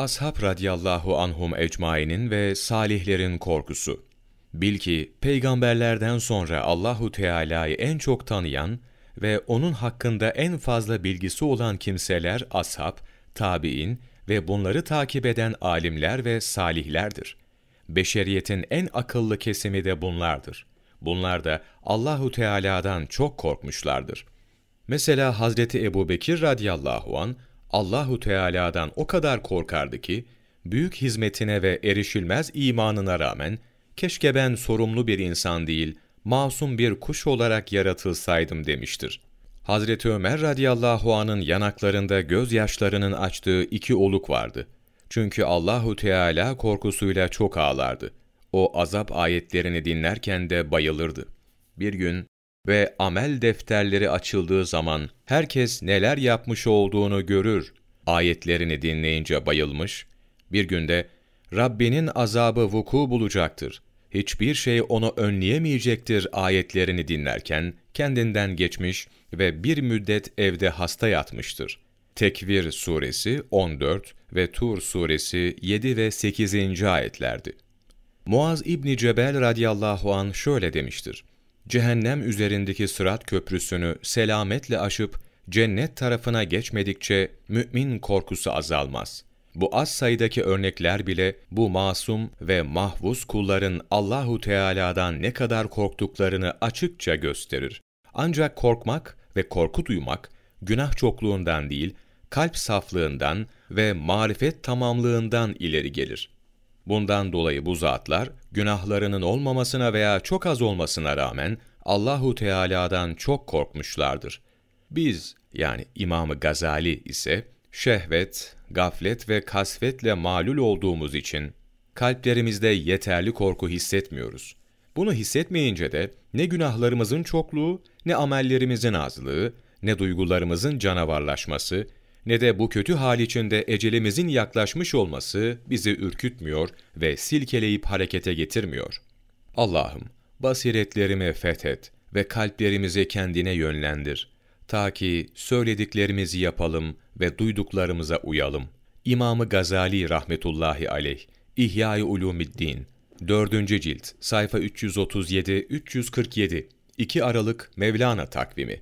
Ashab radiyallahu anhum ecmainin ve salihlerin korkusu. Bil ki peygamberlerden sonra Allahu Teala'yı en çok tanıyan ve onun hakkında en fazla bilgisi olan kimseler ashab, tabiin ve bunları takip eden alimler ve salihlerdir. Beşeriyetin en akıllı kesimi de bunlardır. Bunlar da Allahu Teala'dan çok korkmuşlardır. Mesela Hazreti Ebubekir radıyallahu an Allahu Teala'dan o kadar korkardı ki büyük hizmetine ve erişilmez imanına rağmen keşke ben sorumlu bir insan değil, masum bir kuş olarak yaratılsaydım demiştir. Hazreti Ömer radıyallahu anın yanaklarında gözyaşlarının açtığı iki oluk vardı. Çünkü Allahu Teala korkusuyla çok ağlardı. O azap ayetlerini dinlerken de bayılırdı. Bir gün ve amel defterleri açıldığı zaman herkes neler yapmış olduğunu görür. Ayetlerini dinleyince bayılmış. Bir günde Rabbinin azabı vuku bulacaktır. Hiçbir şey onu önleyemeyecektir ayetlerini dinlerken kendinden geçmiş ve bir müddet evde hasta yatmıştır. Tekvir suresi 14 ve Tur suresi 7 ve 8. ayetlerdi. Muaz İbni Cebel radıyallahu an şöyle demiştir. Cehennem üzerindeki sırat köprüsünü selametle aşıp cennet tarafına geçmedikçe mümin korkusu azalmaz. Bu az sayıdaki örnekler bile bu masum ve mahvuz kulların Allahu Teala'dan ne kadar korktuklarını açıkça gösterir. Ancak korkmak ve korku duymak günah çokluğundan değil, kalp saflığından ve marifet tamamlığından ileri gelir. Bundan dolayı bu zatlar günahlarının olmamasına veya çok az olmasına rağmen Allahu Teala'dan çok korkmuşlardır. Biz yani İmamı Gazali ise şehvet, gaflet ve kasvetle malul olduğumuz için kalplerimizde yeterli korku hissetmiyoruz. Bunu hissetmeyince de ne günahlarımızın çokluğu, ne amellerimizin azlığı, ne duygularımızın canavarlaşması, ne de bu kötü hal içinde ecelimizin yaklaşmış olması bizi ürkütmüyor ve silkeleyip harekete getirmiyor. Allah'ım, basiretlerimi fethet ve kalplerimizi kendine yönlendir. Ta ki söylediklerimizi yapalım ve duyduklarımıza uyalım. İmamı Gazali rahmetullahi aleyh, İhya-i Ulumiddin, 4. cilt, sayfa 337-347, 2 Aralık Mevlana takvimi.